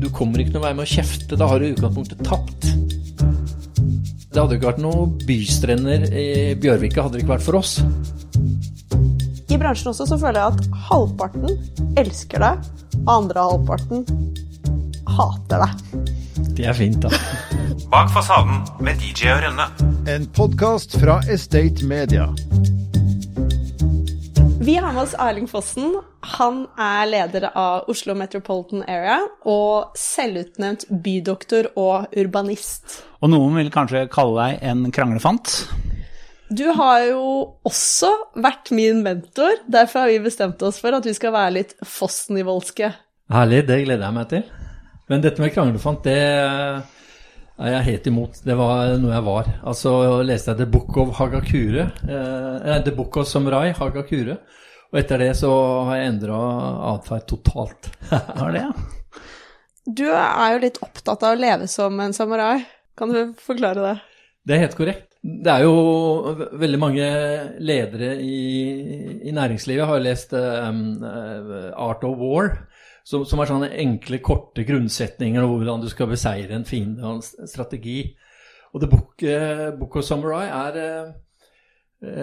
du kommer ikke noen vei med å kjefte. Da har du i utgangspunktet tapt. Det hadde jo ikke vært noe bystrender i Bjørvika hadde det ikke vært for oss. I bransjen også så føler jeg at halvparten elsker deg, og andre halvparten hater deg. Det er fint, da. Bak fasaden med DJ og Rønne. En podkast fra Estate Media. Vi har med oss Erling Fossen. Han er leder av Oslo Metropolitan Area og selvutnevnt bydoktor og urbanist. Og noen vil kanskje kalle deg en kranglefant. Du har jo også vært min mentor, derfor har vi bestemt oss for at vi skal være litt Fossen-nivoldske. Herlig, det gleder jeg meg til. Men dette med kranglefant, det er jeg er helt imot. Det var noe jeg var. Altså leste jeg The Book of Hagakure. Eh, The Book of Samurai Hagakure. Og etter det så har jeg endra atferd totalt. Var det, ja? Du er jo litt opptatt av å leve som en samurai. Kan du forklare det? Det er helt korrekt. Det er jo veldig mange ledere i, i næringslivet har lest um, Art of War, som, som, er sånne enkle, korte grunnsetninger om hvordan du skal beseire en fiende og en strategi. Og The Book, uh, Book of Samurai er eh,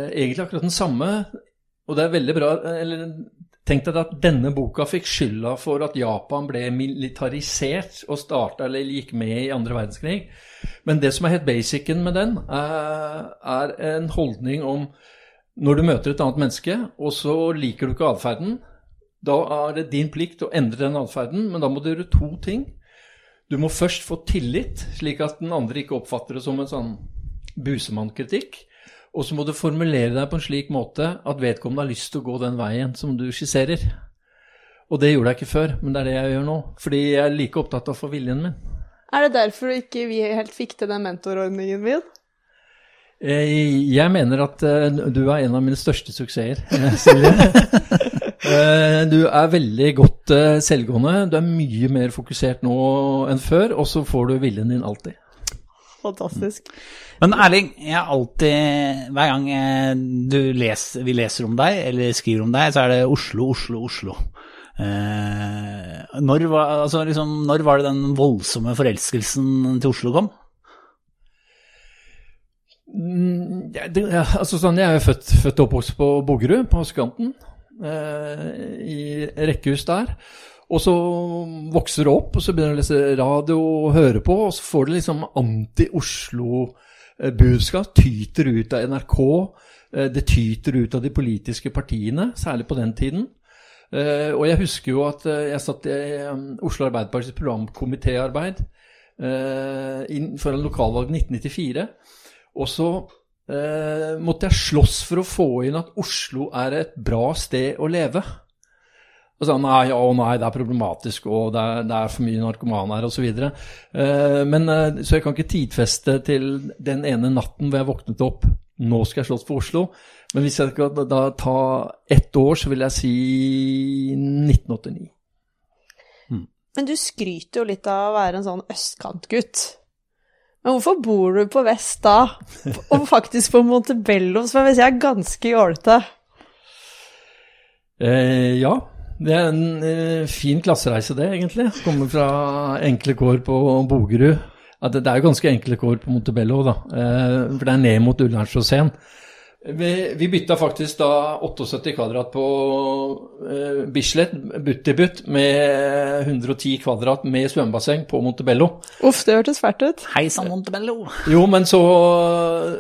egentlig akkurat den samme, og det er veldig bra eller Tenk deg at denne boka fikk skylda for at Japan ble militarisert og starta eller gikk med i andre verdenskrig. Men det som er helt basicen med den, er, er en holdning om når du møter et annet menneske, og så liker du ikke atferden, da er det din plikt å endre den atferden, men da må du gjøre to ting. Du må først få tillit, slik at den andre ikke oppfatter det som en sånn busemannkritikk. Og så må du formulere deg på en slik måte at vedkommende har lyst til å gå den veien som du skisserer. Og det gjorde jeg ikke før, men det er det jeg gjør nå. Fordi jeg er like opptatt av å få viljen min. Er det derfor ikke vi helt fikk til den mentorordningen min? Jeg mener at du er en av mine største suksesser, Silje. Du er veldig godt selvgående. Du er mye mer fokusert nå enn før, og så får du viljen din alltid. Fantastisk. Men Erling, jeg alltid, hver gang leser, vi leser om deg, eller skriver om deg, så er det Oslo, Oslo, Oslo. Eh, når, var, altså liksom, når, var, det den voldsomme forelskelsen til Oslo kom? Mm, ja, det, altså sånn, Jeg er født, født og oppvokst på Bogerud, på østkanten, eh, i rekkehus der. Og så vokser du opp, og så begynner du å lese radio og høre på, og så får du liksom anti-Oslo-budskap. Tyter ut av NRK. Det tyter ut av de politiske partiene, særlig på den tiden. Og jeg husker jo at jeg satt i Oslo Arbeiderpartiets programkomitéarbeid foran lokalvalget 1994. Og så måtte jeg slåss for å få inn at Oslo er et bra sted å leve. Og sa nei, å nei, det er problematisk, og det er, det er for mye narkomane her, osv. Eh, men, uh, så jeg kan ikke tidfeste til den ene natten hvor jeg våknet opp. Nå skal jeg slåss for Oslo. Men hvis jeg skal da ta ett år, så vil jeg si 1989. Hmm. Men du skryter jo litt av å være en sånn østkantgutt. Men hvorfor bor du på vest da, og faktisk på Montebello, som jeg vil si er ganske jålete? Eh, ja, det er en eh, fin klassereise, det, egentlig. Kommer fra enkle kår på Bogerud. Ja, det, det, er jo ganske enkle kår på Montebello, da. Eh, for det er ned mot Ullernslåsscenen. Vi, vi, bytta faktisk da 78 kvadrat på eh, Bislett, butt, med 110 kvadrat med svømmebasseng på Montebello. Uff, det hørtes fælt ut. Hei sann, Montebello. Jo, men så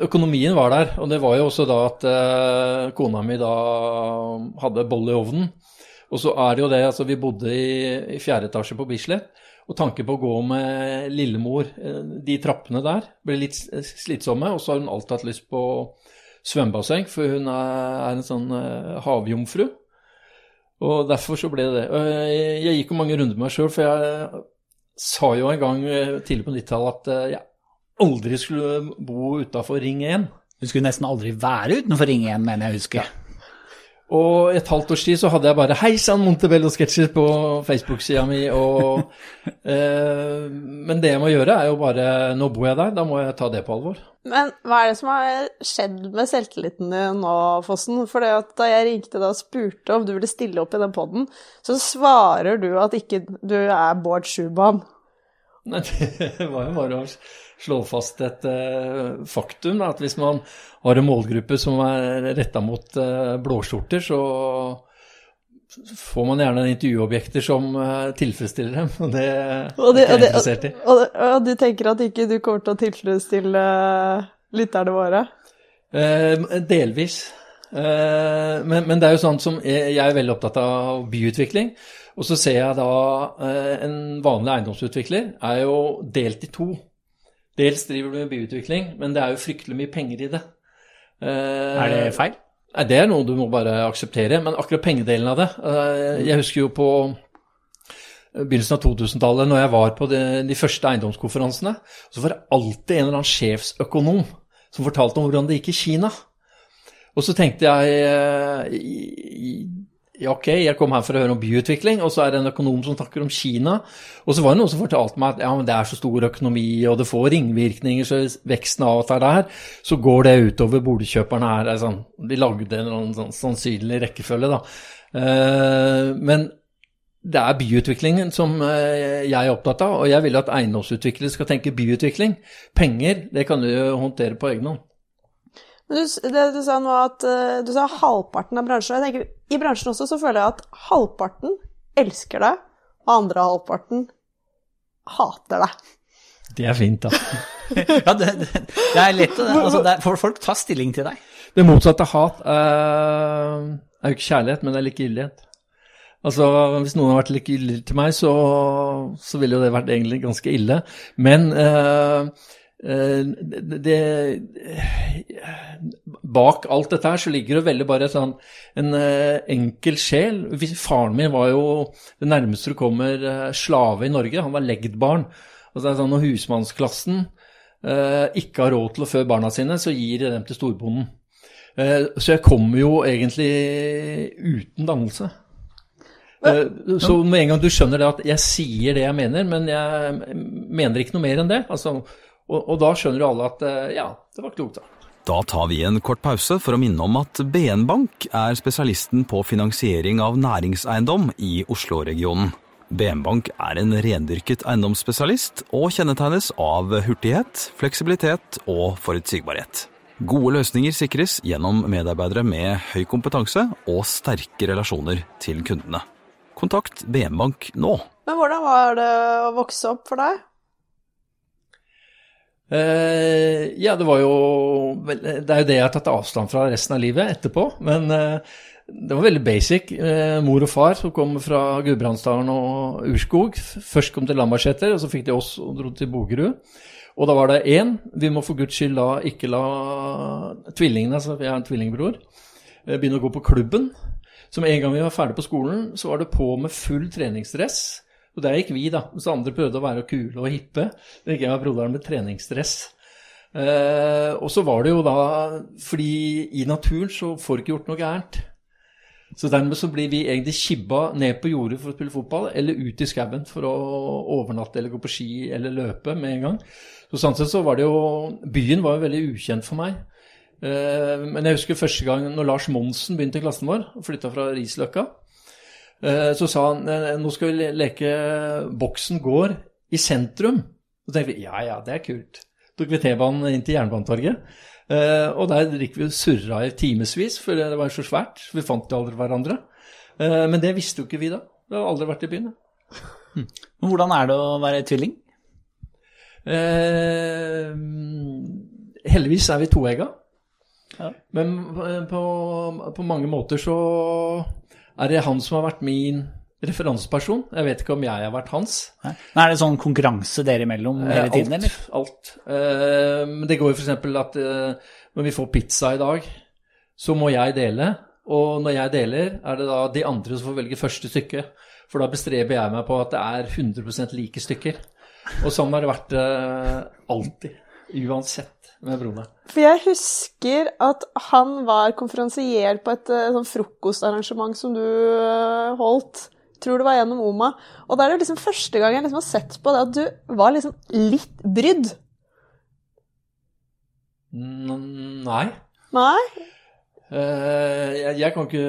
Økonomien var der, og det var jo også da at eh, kona mi da hadde bolle i ovnen. Og så er det jo det, altså vi bodde i, i fjerde etasje på Bislett, og tanken på å gå med lillemor de trappene der ble litt slitsomme, og så har hun alltid hatt lyst på svømmebasseng, for hun er, en sånn uh, havjomfru. Og derfor så ble det det. Jeg, jeg gikk jo mange runder med meg sjøl, for jeg sa jo en gang tidlig på 90-tallet at jeg aldri skulle bo utafor Ring 1. Du skulle nesten aldri være utenfor Ring 1, mener jeg å huske. Ja. Og et halvt års tid så hadde jeg bare 'Hei sann, Montebello-sketsjer' på Facebook-sida mi. Og, eh, men det jeg må gjøre, er jo bare Nå bor jeg der, da må jeg ta det på alvor. Men hva er det som har skjedd med selvtilliten din nå, Fossen? For det at da jeg ringte deg og spurte om du ville stille opp i den poden, så svarer du at ikke du er Bård Schumann. Nei, det var jo bare slå fast et uh, faktum, da, at hvis man har en målgruppe som er retta mot uh, blåskjorter, så får man gjerne intervjuobjekter som uh, tilfredsstiller dem, og det, Og, det, er jeg interessert i. Og, og, og du tenker at ikke du kommer til å tilfredsstille lytterne våre? Eh, delvis. Eh, men, men det er jo sånn som jeg, jeg er veldig opptatt av byutvikling. Og så ser jeg da eh, en vanlig eiendomsutvikler er jo delt i to. Dels driver du med byutvikling, men det er jo fryktelig mye penger i det. Eh, Er det feil? Nei, Det er noe du må bare akseptere. Men akkurat pengedelen av det eh, Jeg husker jo på begynnelsen av 2000-tallet, når jeg var på de, de første eiendomskonferansene, så var det alltid en eller annen sjefsøkonom som fortalte om hvordan det gikk i Kina. Og så tenkte jeg eh, ok, jeg kom her for å høre om byutvikling, og så er det en økonom som snakker om Kina. Og så var det noen som fortalte meg at ja, men det er så stor økonomi, og det får ringvirkninger, så veksten av at det er der, så går det utover boligkjøperne her. Er Sånn, de lagde en sånn sannsynlig rekkefølge, da. Eh, men det er byutviklingen som eh, jeg er opptatt av, og jeg vil at eiendomsutviklere skal tenke byutvikling. Penger, det kan du håndtere på egen hånd. Men du, det, du sa nå at eh, du sa halvparten av bransjen. Jeg tenker, I bransjen også så føler jeg at halvparten elsker deg, og andre halvparten hater deg. Det er fint, da. Ja, det, det, det er lett å altså, det er, Folk tar stilling til deg. Det motsatte av hat uh, er jo ikke kjærlighet, men det er likegyldighet. Altså, Hvis noen har vært likegyldig til meg, så, så ville jo det vært egentlig ganske ille. Men eh, det, det Bak alt dette her så ligger det veldig bare sånn en eh, enkel sjel. Faren min var jo det nærmeste du kommer eh, slave i Norge. Han var legdbarn. Og så er sånn, når husmannsklassen eh, ikke har råd til å fø barna sine, så gir de dem til storbonden. Eh, så jeg kommer jo egentlig uten dannelse. Eh, så med en gang du skjønner det at jeg sier det jeg mener, men jeg mener ikke noe mer enn det, altså, og, og da skjønner jo alle at eh, ja, det var klokt, da. Da tar vi en kort pause for å minne om at BN Bank er spesialisten på finansiering av næringseiendom i Oslo-regionen. BN Bank er en rendyrket eiendomsspesialist og kjennetegnes av hurtighet, fleksibilitet og forutsigbarhet. Gode løsninger sikres gjennom medarbeidere med høy kompetanse og sterke relasjoner til kundene. Kontakt BN Bank nå. Men hvordan var det å vokse opp for deg? Eh, ja, det var jo Det er jo det jeg har tatt avstand fra resten av livet etterpå. Men uh, det var veldig basic. Uh, mor og far som kom fra Gudbrandsdalen og Urskog. Først kom til Lambertseter, og så fikk de oss og dro til Bogerud. Og da var det én Vi må for guds skyld da ikke la tvillingene, altså jeg er en tvillingbror, begynne å gå på klubben. Så med en gang vi var ferdig på skolen, så var det på med full treningsdress. Og der gikk vi, da. Så andre prøvde å være kule og hippe. Det gikk jeg med broderen med treningsdress. Eh, og så var det jo da Fordi i naturen så får du ikke gjort noe gærent. Så dermed så blir vi egentlig kibba ned på jordet for å spille fotball, eller ut i skauen for å overnatte eller gå på ski eller løpe med en gang. Så sånn sett så var det jo Byen var jo veldig ukjent for meg. Eh, men jeg husker første gang når Lars Monsen begynte i klassen vår, og flytta fra Risløkka. Eh, så sa han eh, nå skal vi leke Boksen gård i sentrum. Så tenkte vi ja ja, det er kult. Tok vi T-banen inn til Jernbanetorget. Eh, og der gikk vi og surra i timevis, for det var så svært. Vi fant jo aldri hverandre. Men det visste jo ikke vi da. Vi har aldri vært i byen. Men Hvordan er det å være tvilling? Eh, heldigvis er vi toegga. Ja. Men på, på mange måter så er det han som har vært min referanseperson. Jeg vet ikke om jeg har vært hans. Nei. Er det sånn konkurranse dere imellom hele tiden, alt, eller? Alt. Eh, Men det går jo f.eks. at eh, når vi får pizza i dag, så må jeg dele. Og når jeg deler, er det da de andre som får velge første stykke. For da bestreber jeg meg på at det er 100% like stykker. Og sånn har det vært eh, alltid. Uansett med broene. For jeg husker at han var konferansier på et eh, sånn frokostarrangement som du eh, holdt Tror det var gjennom Oma. Og da er det liksom første gang jeg liksom har sett på det at du var liksom litt brydd. N- Nei. Nei? Uh, jeg, jeg kan ikke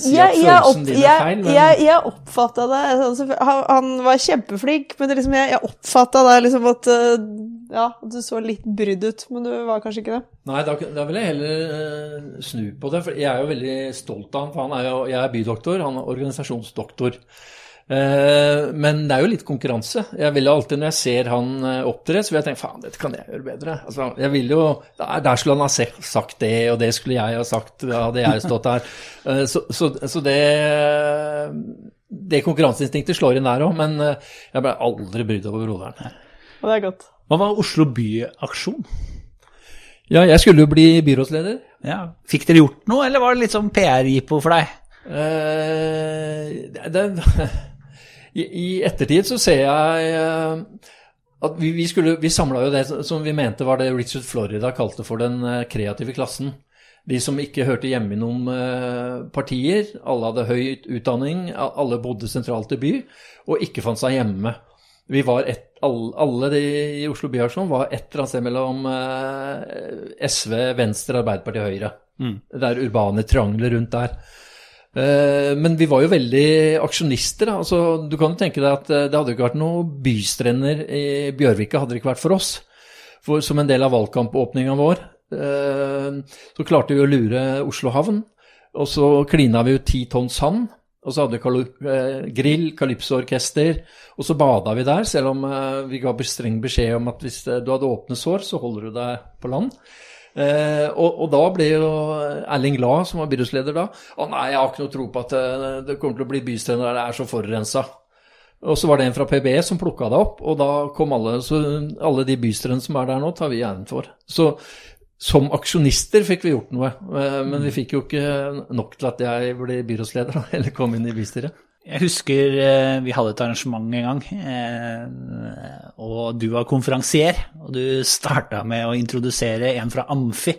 si at jeg, følelsen opp, din er feil, men jeg, jeg oppfatta det sånn han, han var kjempeflink, men det liksom, jeg, jeg oppfatta det liksom at eh, Ja, du så litt brydd ut, men du var kanskje ikke det. Nei, da, da vil jeg heller uh, snu på det. For jeg er jo veldig stolt av han, for han er jo, jeg er bydoktor, han er organisasjonsdoktor. Uh, men det er jo litt konkurranse. Jeg vil alltid Når jeg ser han eh, opptre, så vil jeg tenke faen, dette kan jeg gjøre bedre. Altså, jeg vil jo, der, der skulle han ha sagt det, og det skulle jeg ha sagt, hadde jeg stått der. Uh, så, så, så det det konkurranseinstinktet slår inn der òg, men jeg ble aldri brydd over broderen. Og det er godt. Hva var Oslo by-aksjon? Ja, jeg skulle jo bli byrådsleder. Ja. Fikk dere gjort noe, eller var det litt sånn PR-jippo for deg? Eh, det, i, I ettertid så ser jeg eh, at vi, vi, skulle, vi samla jo det som vi mente var det Richard Florida kalte for den eh, kreative klassen. De som ikke hørte hjemme i noen partier, alle hadde høy utdanning, alle bodde sentralt i by, og ikke fant seg hjemme. Vi var et, alle, alle de i Oslo Byaksjon var et eller annet sted mellom eh, SV, Venstre, Arbeiderpartiet og Høyre. Det er urbane triangler rundt der. Eh, Men vi var jo veldig aksjonister. da. Altså, du kan jo tenke deg at eh, det hadde ikke vært noen bystrender i Bjørvika hadde det ikke vært for oss. For som en del av valgkampåpninga vår, eh, så klarte vi å lure Oslo havn. Og så klina vi ut ti tonn sand. Og så hadde vi eh, grill, kalypsoorkester, og så bada vi der, selv om eh, vi ga streng beskjed om at hvis eh, du hadde åpne sår, så holder du deg på land. Eh, og, og da ble jo Erling Lae, som var byrådsleder da, å nei, jeg har ikke noe tro på at det, det kommer til å bli bystrender der det er så forurensa. Og så var det en fra PBE som plukka det opp, og da kom alle Så alle de bystrendene som er der nå, tar vi æren for. Så som aksjonister fikk vi gjort noe, eh, men vi fikk jo ikke nok til at jeg ble byrådsleder, eller kom inn i bystyret. Jeg husker eh, vi hadde et arrangement en gang, eh, og du var konferansier. Og du starta med å introdusere en fra Amfi.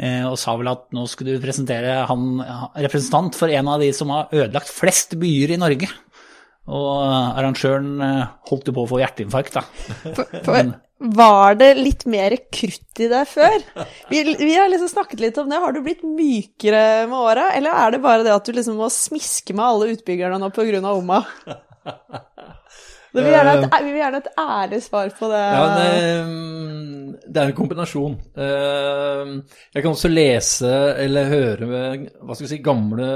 eh, Og sa vel at nå skulle du presentere han representant for en av de som har ødelagt flest byer i Norge. Og arrangøren holdt jo på å få hjerteinfarkt, da. For, var det litt mer krutt i deg før? Vi, vi har liksom snakket litt om det. Har du blitt mykere med åra, eller er det bare det at du liksom må smiske med alle utbyggerne nå pga. Oma? Vi vil, gjerne et, vi vil gjerne et ærlig svar på det. Ja, det, det er en kombinasjon. Eh, Jeg kan også lese eller høre med hva skal vi si, gamle,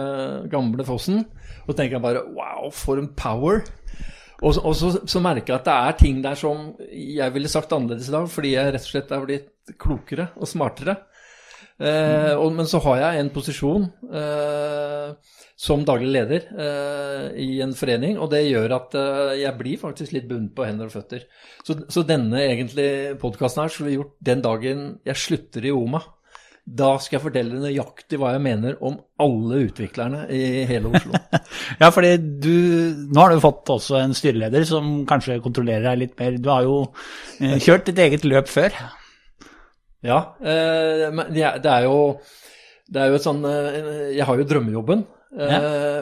gamle Fossen, og tenker bare wow, for en power. Og, og så, så merker jeg at det er ting der som jeg ville sagt annerledes i dag, fordi jeg rett og slett er blitt klokere og smartere. Eh, og, men så har jeg en posisjon eh, som daglig leder eh, i en forening, og det gjør at eh, jeg blir faktisk litt bundet på hender og føtter. Så, så denne egentlig podkasten her skulle vi gjort den dagen jeg slutter i OMA. Da skal jeg fortelle nøyaktig hva jeg mener om alle utviklerne i hele Oslo. Ja, fordi du Nå har du fått også en styreleder som kanskje kontrollerer deg litt mer. Du har jo eh, kjørt ditt eget løp før. Ja, eh, men det er, jo det er jo et sånn eh, Jeg har jo drømmejobben. Ja.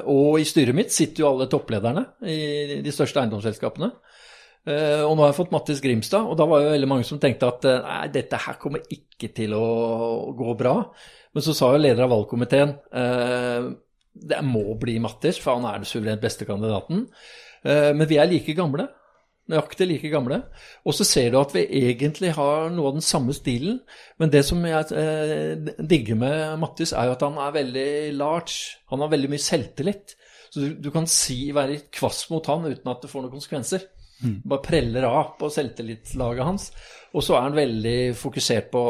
Og i styret mitt sitter jo alle topplederne i de største eiendomsselskapene. Eh, og nå har jeg fått Mattis Grimstad, og da var jo veldig mange som tenkte at eh, nei, dette her kommer ikke til å gå bra. Men så sa jo leder av valgkomiteen eh, det må bli Mattis, for han er den suverent beste kandidaten. Men vi er like gamle. Nøyaktig like gamle. Og så ser du at vi egentlig har noe av den samme stilen. Men det som jeg digger med Mattis, er jo at han er veldig large. Han har veldig mye selvtillit. Så du, du kan si, være kvass mot han uten at det får noen konsekvenser. Bare preller av på selvtillitslaget hans. Og så er han veldig fokusert på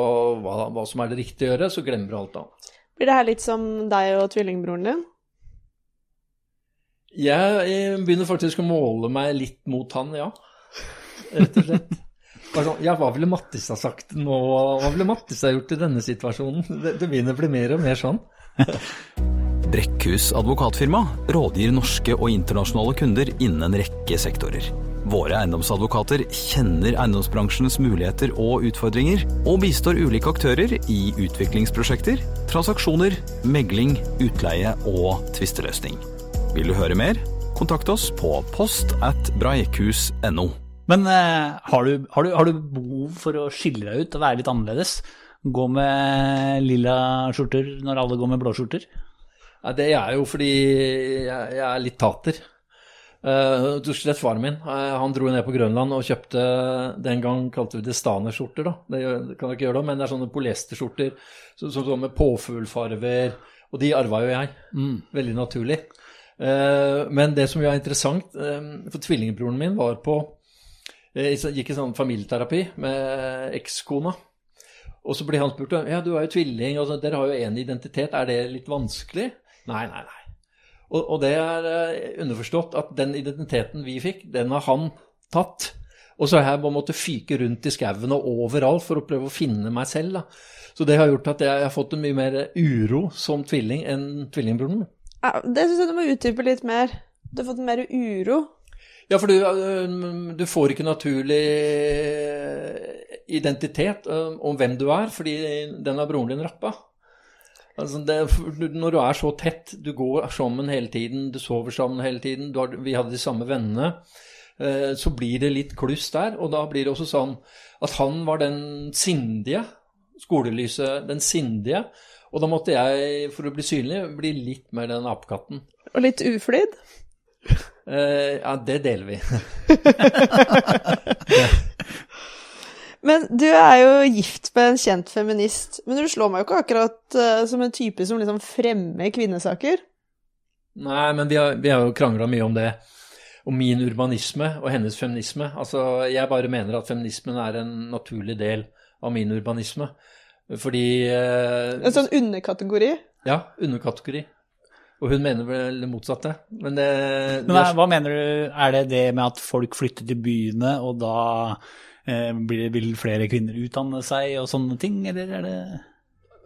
hva, hva som er det riktige å gjøre, så glemmer du alt annet. Blir det her litt som deg og tvillingbroren din? Jeg, jeg begynner faktisk å måle meg litt mot han, ja. Rett og slett. Sånn, ja, hva ville Mattis ha sagt nå? Hva ville Mattis ha gjort i denne situasjonen? Det, det begynner å bli mer og mer sånn. Brekkhus advokatfirma rådgir norske og internasjonale kunder innen en rekke sektorer. Våre eiendomsadvokater kjenner eiendomsbransjens muligheter og utfordringer, og bistår ulike aktører i utviklingsprosjekter, transaksjoner, megling, utleie og tvisteløsning. Vil du høre mer? Kontakt oss på post at breikhus.no. Men eh, har, du, har, du, har du behov for å skille deg ut og være litt annerledes? Gå med lilla skjorter når alle går med blå skjorter? Ja, det er jo fordi jeg, jeg er litt tater. Uh, du slett faren min. Uh, han dro ned på Grønland og kjøpte Den gang kalte vi det stanerskjorter, da. Det, kan jeg ikke gjøre da, men det er sånne polyesterskjorter som så, sånn med påfuglfarver. Og de arva jo jeg. Veldig naturlig. Uh, men det som jo er interessant, for tvillingbroren min var på eh, Gikk i sånn familieterapi med ekskona. Og så blir han spurt ja, du er jo tvilling, og så, dere har jo én identitet, er det litt vanskelig? Nei, nei, nei. Og, og det er eh, underforstått at den identiteten vi fikk, den har han tatt. Og så har jeg en måte fyke rundt i skauen og overalt for å prøve å finne meg selv. Da. Så det har gjort at jeg har fått en mye mer uro som tvilling enn tvillingbroren min. Ja, det syns jeg du må utdype litt mer. Du har fått mer uro. Ja, for du, øh, du får ikke naturlig identitet øh, om hvem du er, fordi den har broren din rappa. Altså det, når du er så tett, du går sammen hele tiden, du sover sammen hele tiden, du har, vi hadde de samme vennene, eh, så blir det litt kluss der. Og da blir det også sånn at han var den sindige, skolelyset, den sindige. Og da måtte jeg, for å bli synlig, bli litt mer den apekatten. Og litt uflid. Eh, ja, det deler vi. Men du er jo gift med en kjent feminist. Men du slår meg jo ikke akkurat uh, som en type som liksom fremmer kvinnesaker. Nei, men vi har, vi har jo krangla mye om det. Om min urbanisme og hennes feminisme. Altså, jeg bare mener at feminismen er en naturlig del av min urbanisme. Fordi uh, En sånn underkategori. Ja, underkategori. Og hun mener vel det motsatte. Men det, Men hva, hva mener du, er det det med at folk flytter til byene, og da blir, vil flere kvinner utdanne seg og sånne ting, eller er det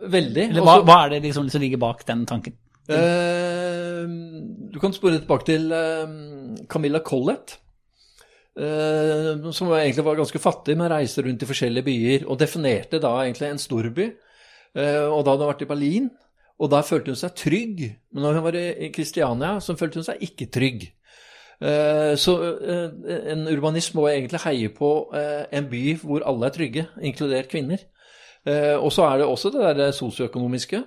Veldig. Eller hva, hva er det liksom som ligger bak den tanken? Eh, du kan spore tilbake til eh, Camilla Collett, eh, som egentlig var ganske fattig, men reiste rundt i forskjellige byer og definerte da egentlig en storby. Eh, og da hadde hun vært i Berlin, og der følte hun seg trygg. Men når hun var i Kristiania, så følte hun seg ikke trygg. Eh, Så eh, en urbanist må egentlig heie på eh, en by hvor alle er trygge, inkludert kvinner. Eh, Og så er det også det der sosioøkonomiske.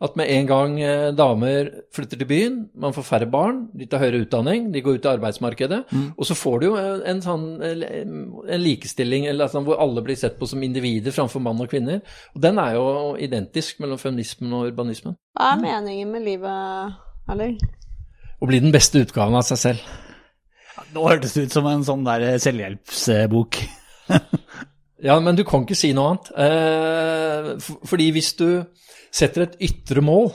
At med en gang damer flytter til byen, man får færre barn, de tar høyere utdanning, de går ut i arbeidsmarkedet, og så får du jo en, sånn en likestilling eller sånn, hvor alle blir sett på som individer framfor mann og kvinner. Og den er jo identisk mellom feminismen og urbanismen. Hva er meningen med livet, Erling? Å bli den beste utgaven av seg selv. Nå hørtes det ut som en sånn der selvhjelpsbok. Ja, men du kan ikke si noe annet. Eh, fordi hvis du setter et ytre mål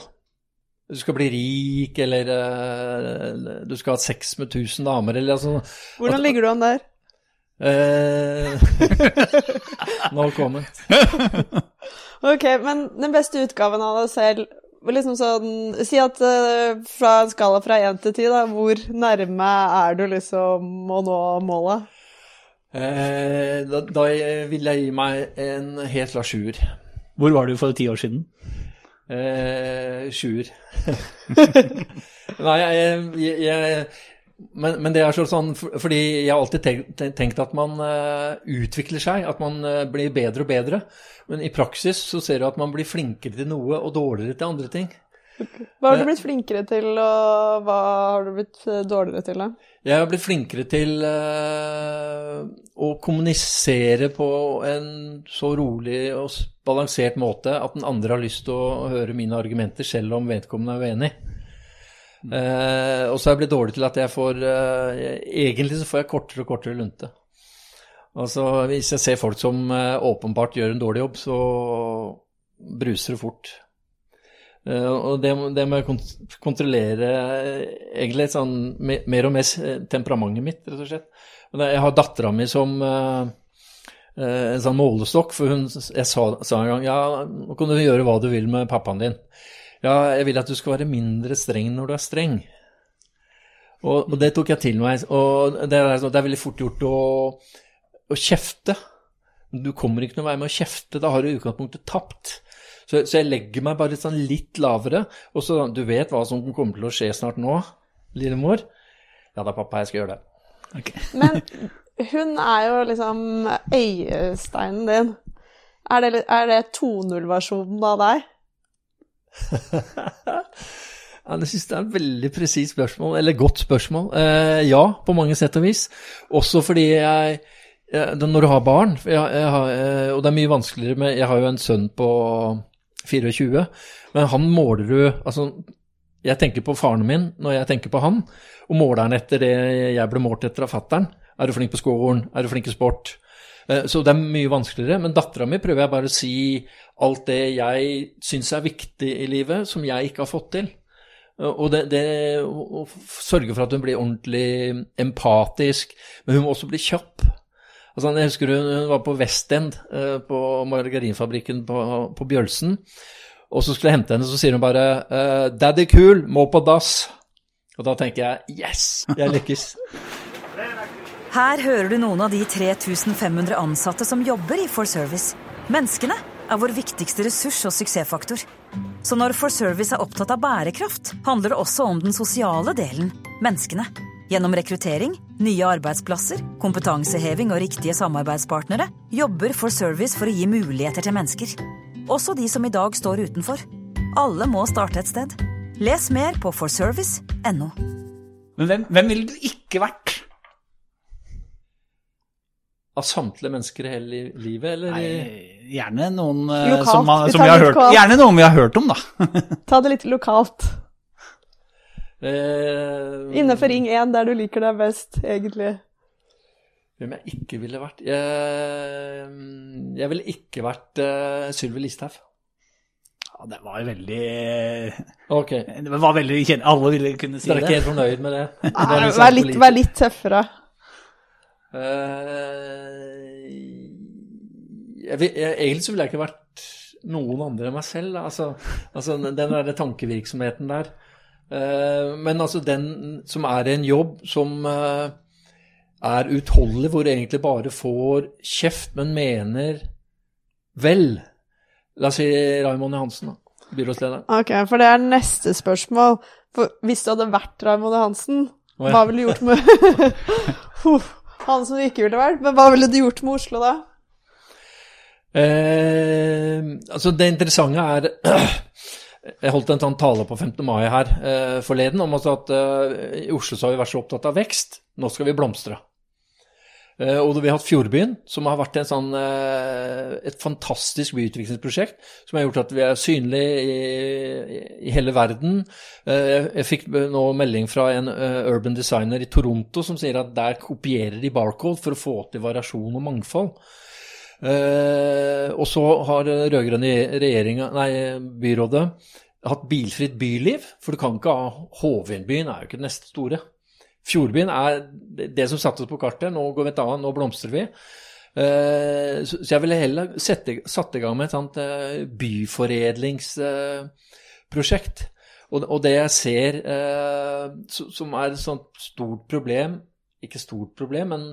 Du skal bli rik, eller eh, du skal ha sex med 1000 damer, eller altså Hvordan ligger du an der? eh, kommer comment. Ok, men den beste utgaven av deg selv liksom sånn, Si at eh, fra en skala fra én til ti, da, hvor nærme er du liksom å nå målet? Eh, da, da vil jeg gi meg en helt klar sjuer. Hvor var du for ti år siden? Eh, sjuer. Nei, jeg, jeg, jeg men, men det er sånn fordi jeg har alltid tenkt, at man eh, utvikler seg, at man eh, blir bedre og bedre. Men i praksis så ser du at man blir flinkere til noe og dårligere til andre ting. Hva har du blitt flinkere til, og hva har du blitt eh, dårligere til? da? Jeg har blitt flinkere til eh, å kommunisere på en så rolig og balansert måte at den andre har lyst til å høre mine argumenter, selv om vedkommende er uenig. Eh, og så har jeg blitt dårlig til at jeg får eh, Egentlig så får jeg kortere og kortere lunte. Altså hvis jeg ser folk som eh, åpenbart gjør en dårlig jobb, så bruser det fort. Eh, og det, det må jeg kont kontrollere eh, egentlig sånn me- mer og mer eh, temperamentet mitt, rett og slett. Jeg har dattera mi som en sånn målestokk, for hun, jeg sa, sa en gang ja, nå kan du gjøre hva du vil med pappaen din. Ja, jeg vil at du skal være mindre streng når du er streng. Og, og det tok jeg til meg. Og det er, sånn- det er veldig fort gjort å, å kjefte. Du kommer ikke noen vei med å kjefte, da har du i utgangspunktet tapt. Så, så jeg legger meg bare sånn litt lavere, og så du vet hva som kommer til å skje snart nå. lillemor. Ja da, pappa, jeg skal gjøre det. Men hun er jo liksom øyesteinen din. Er det, er det 2.0-versjonen av deg? Ja, det synes jeg er et veldig presist spørsmål, eller godt spørsmål. Eh, ja, på mange sett og vis. Også fordi jeg eh, Når du har barn, jeg, jeg har, eh, og det er mye vanskeligere med Jeg har jo en sønn på 24, men han måler du Altså, jeg tenker på faren min når jeg tenker på han, og måler han etter det jeg ble målt etter av fattern. Er du flink på skolen? Er du flink i sport? Eh, Så det er mye vanskeligere. Men dattera mi prøver jeg bare å si alt det jeg syns er viktig i livet, som jeg ikke har fått til. Og det, det å sørge for at hun blir ordentlig empatisk, men hun må også bli kjapp. Altså, jeg husker hun hun var på West End, eh, på margarinfabrikken på, på Bjølsen. Og så skulle jeg hente henne, så sier hun bare eh, 'Daddy Cool, må på dass'. Og da tenker jeg 'yes, jeg lykkes'. Her hører du noen av de 3500 ansatte som jobber i For Service. Menneskene er vår viktigste ressurs og suksessfaktor. Så når For Service er opptatt av bærekraft, handler det også om den sosiale delen menneskene. Gjennom rekruttering, nye arbeidsplasser, kompetanseheving og riktige samarbeidspartnere jobber For Service for å gi muligheter til mennesker. Også de som i dag står utenfor. Alle må starte et sted. Les mer på forservice.no. Men hvem, hvem ville du ikke vært? Av samtlige mennesker i hele livet, eller? Nei, gjerne noen eh, Lokalt. som, man- som vi har hørt. Gjerne noen vi har hørt om, da. Ta det litt lokalt. Eh, Innenfor Ring 1, der du liker deg best, egentlig. Hvem jeg ikke ville vært Jeg, jeg ville ikke vært uh, Sylvi Listhaug. Ja, det var veldig Ok, Det var veldig kjent. Alle ville kunne si det. dere er ikke helt fornøyd med det? Det Nei, Vær sånn litt, vær litt tøffere. Eh, jeg, vil- jeg, egentlig så ville jeg ikke vært noen andre enn meg selv. Altså, altså den derre tankevirksomheten der. Eh, men altså den som er i en jobb som eh, er utholdelig, hvor du egentlig bare får kjeft, men mener vel. La oss si Raymond Johansen, da. Ok, for det er neste spørsmål. For hvis du hadde vært Raymond Johansen, oh, ja. hva ville du gjort med Han som du ikke ville vært, men hva ville du gjort med Oslo da? Eh, altså det interessante er Jeg holdt en sånn tale på 15. mai her eh, forleden om at eh, i Oslo så har vi vært så opptatt av vekst. Nå skal vi blomstre. Eh, og vi har hatt Fjordbyen, som har vært sånn, eh, et fantastisk byutviklingsprosjekt som har gjort at vi er synlige i, i hele verden. Eh, jeg, fikk nå melding fra en urban designer i Toronto som sier at der kopierer de Barcode for å få til variasjon og mangfold. Og så har rød-grønne byrådet hatt bilfritt byliv, for du kan ikke ha Hovinbyen er jo ikke det neste store. Fjordbyen er det som satte oss på kartet. Nå går vi et annet, nå blomstrer vi. Eh, så jeg ville heller sette, satt i gang med et sånt eh, byforedlingsprosjekt. Og, det jeg ser eh, som er et sånt stort problem, ikke stort problem, men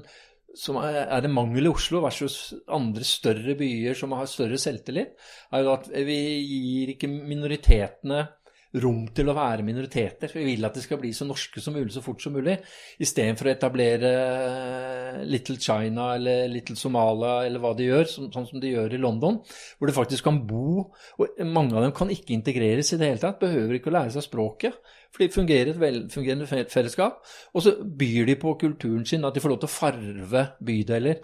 som er det mangel i Oslo versus andre større byer som har større selvtillit, er jo at vi gir ikke minoritetene rom til å være minoriteter. Vi vil at de skal bli så norske som mulig så fort som mulig, istedenfor å etablere Little China eller Little Somalia eller hva de gjør, sånn som de gjør i London, hvor de faktisk kan bo. og Mange av dem kan ikke integreres i det hele tatt, behøver ikke å lære seg språket. For de fungerer et velfungerende fellesskap. Og så byr de på kulturen sin, at de får lov til å farve bydeler.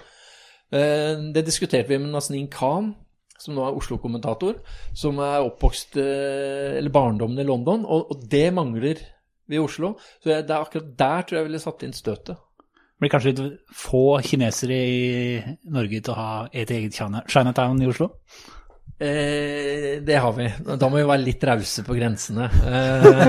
Eh, Det diskuterte vi med Nazneen Khan, som nå er Oslo-kommentator, som er oppvokst eh, eller barndommen i London, og, og det mangler vi i Oslo. Så jeg, det er akkurat der tror jeg ville satt inn støtet. Det blir kanskje litt få kinesere i Norge til å ha et eget China- Chinatown i Oslo? Eh, det har vi. Da må vi være litt rause på grensene. Eh,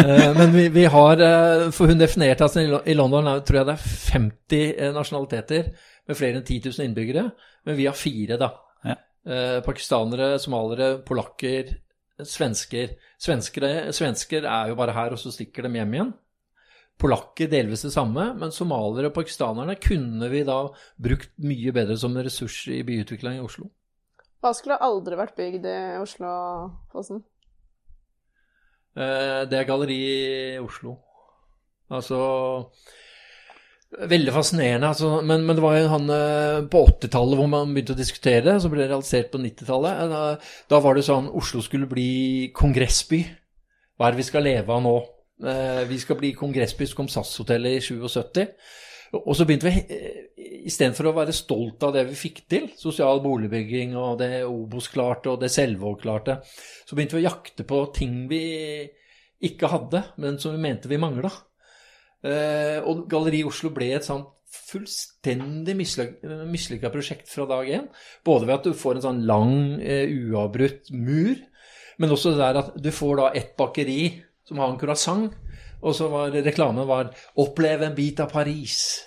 eh, men vi, vi har eh, For hun definerte altså i London tror jeg det er 50 nasjonaliteter med flere enn 10 000 innbyggere. Men vi har fire, da. Ja. Eh, pakistanere, somalere, polakker, svensker. Svenskere, svensker er jo bare her, og så stikker de hjem igjen. Polakker delvis det samme, men somaliere og pakistanerne kunne vi da brukt mye bedre som ressurs i byutvikling i Oslo. Hva skulle aldri vært bygd i Oslo, Fossen? Eh, Det er galleri i Oslo. Altså Veldig fascinerende. Altså, men, men, det var jo han eh, på 80-tallet hvor man begynte å diskutere det, så ble det realisert på 90-tallet. Da, da, var det sånn Oslo skulle bli kongressby. Hva er det vi skal leve av nå? Eh, vi skal bli kongressby, så kom SAS-hotellet i 77. Og så begynte vi, eh, istedenfor å være stolt av det vi fikk til, sosial boligbygging og det Obos klarte og det Selvåg klarte, så begynte vi å jakte på ting vi ikke hadde, men som vi mente vi mangla. Eh, og Galleri Oslo ble et sånt fullstendig mislykka prosjekt fra dag én. Både ved at du får en sånn lang, uh, uavbrutt mur, men også det der at du får da ett bakeri som har en croissant, og så var reklamen var 'Opplev en bit av Paris'.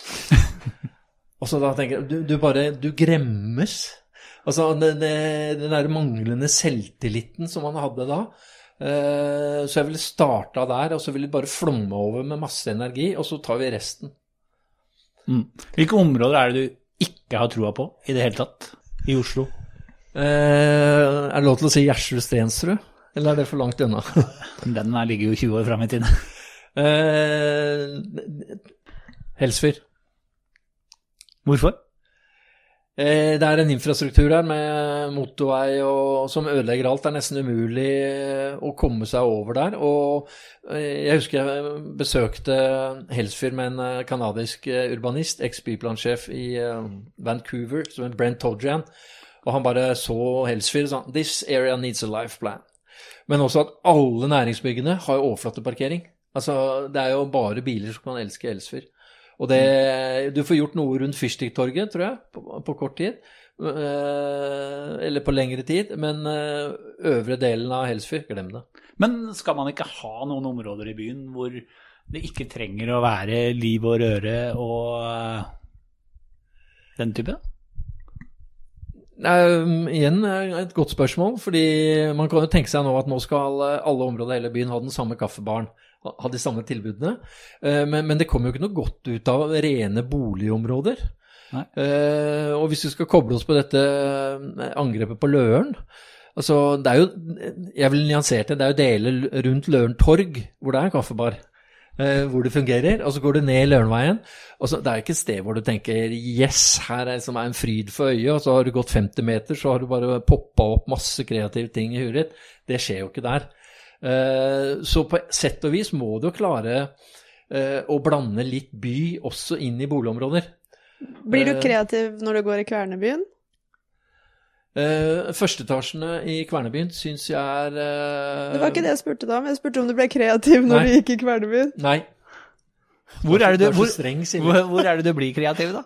og så da tenker jeg du, du bare Du gremmes. Altså den der manglende selvtilliten som man hadde da. Eh, så jeg ville starta der, og så ville det bare flomme over med masse energi, og så tar vi resten. Mm. Hvilke områder er det du ikke har troa på i det hele tatt i Oslo? Eh, er det lov til å si Gjersrud Stensrud, eller er det for langt unna? Den ligger jo 20 år fram i tiden. Eh, Helsfyr. Hvorfor? Eh, det er en infrastruktur her med motorvei og, som ødelegger alt. Det er nesten umulig eh, å komme seg over der. Og eh, jeg husker jeg besøkte Helsfyr med en canadisk urbanist, eks-byplansjef i Vancouver, som het Brent Todrian. Og han bare så Helsfyr og sa This area needs a life plan. Men også at alle næringsbyggene har overflateparkering. Altså, det er jo bare biler som kan elske Helsfyr. Og det, du får gjort noe rundt Fyrstikktorget, tror jeg, på, på, kort tid. Eh, eller på lengre tid. Men eh, øvre delen av Helsfyr, glem det. Men skal man ikke ha noen områder i byen hvor det ikke trenger å være liv og røre og uh, den type? Nei, um, igjen et godt spørsmål. fordi man kan jo tenke seg nå at nå skal alle områder i hele byen ha den samme kaffebaren ha de samme tilbudene. Eh, men, men, det kommer jo ikke noe godt ut av rene boligområder. Uh, og hvis vi skal koble oss på dette eh, angrepet på Løren altså det er jo, Jeg vil nyansere det. Det er jo deler rundt Løren torg hvor det er en kaffebar. Uh, hvor det fungerer. Og så går du ned Lørenveien. og så, Det er ikke et sted hvor du tenker yes, her er, som er en fryd for øyet. Og så har du gått 50 meter, så har du bare poppa opp masse kreative ting i huet ditt. Det skjer jo ikke der. Eh, så på sett og vis må du jo klare eh, å blande litt by også inn i boligområder. Blir du eh, kreativ når du går i Kvernebyen? Uh, Førsteetasjene i Kvernebyen syns jeg er uh, Det var ikke det jeg spurte da, men jeg spurte om du ble kreativ når nei. du gikk i Kvernebyen. Nei. Hvor er, det du, hvor, hvor, hvor er det du blir kreativ, da?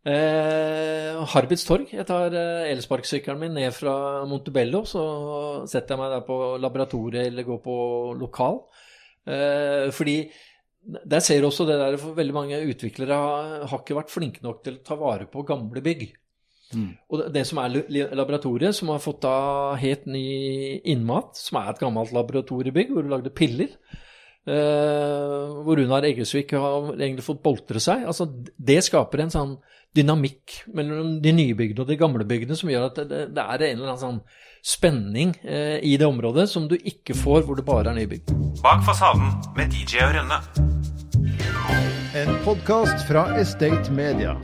Eh, Harbits torg. Jeg tar eh, elsparkesykkelen min ned fra Montebello, så setter jeg meg der på laboratoriet eller går på lokal. Eh, fordi der ser du også det der for veldig mange utviklere har, har ikke vært flinke nok til å ta vare på gamle bygg. Mm. Og det som er laboratoriet, som har fått da helt ny innmat, som er et gammelt laboratoriebygg hvor du lagde piller, Uh, hvor Runar Eggesvik har egentlig fått boltre seg. Altså, det skaper en sånn dynamikk mellom de nye bygdene og de gamle bygdene som gjør at det, det er en eller annen sånn spenning uh, i det området som du ikke får hvor det bare er nybygg. Bak fasaden med DJ og Rønne. En podkast fra Estate Media.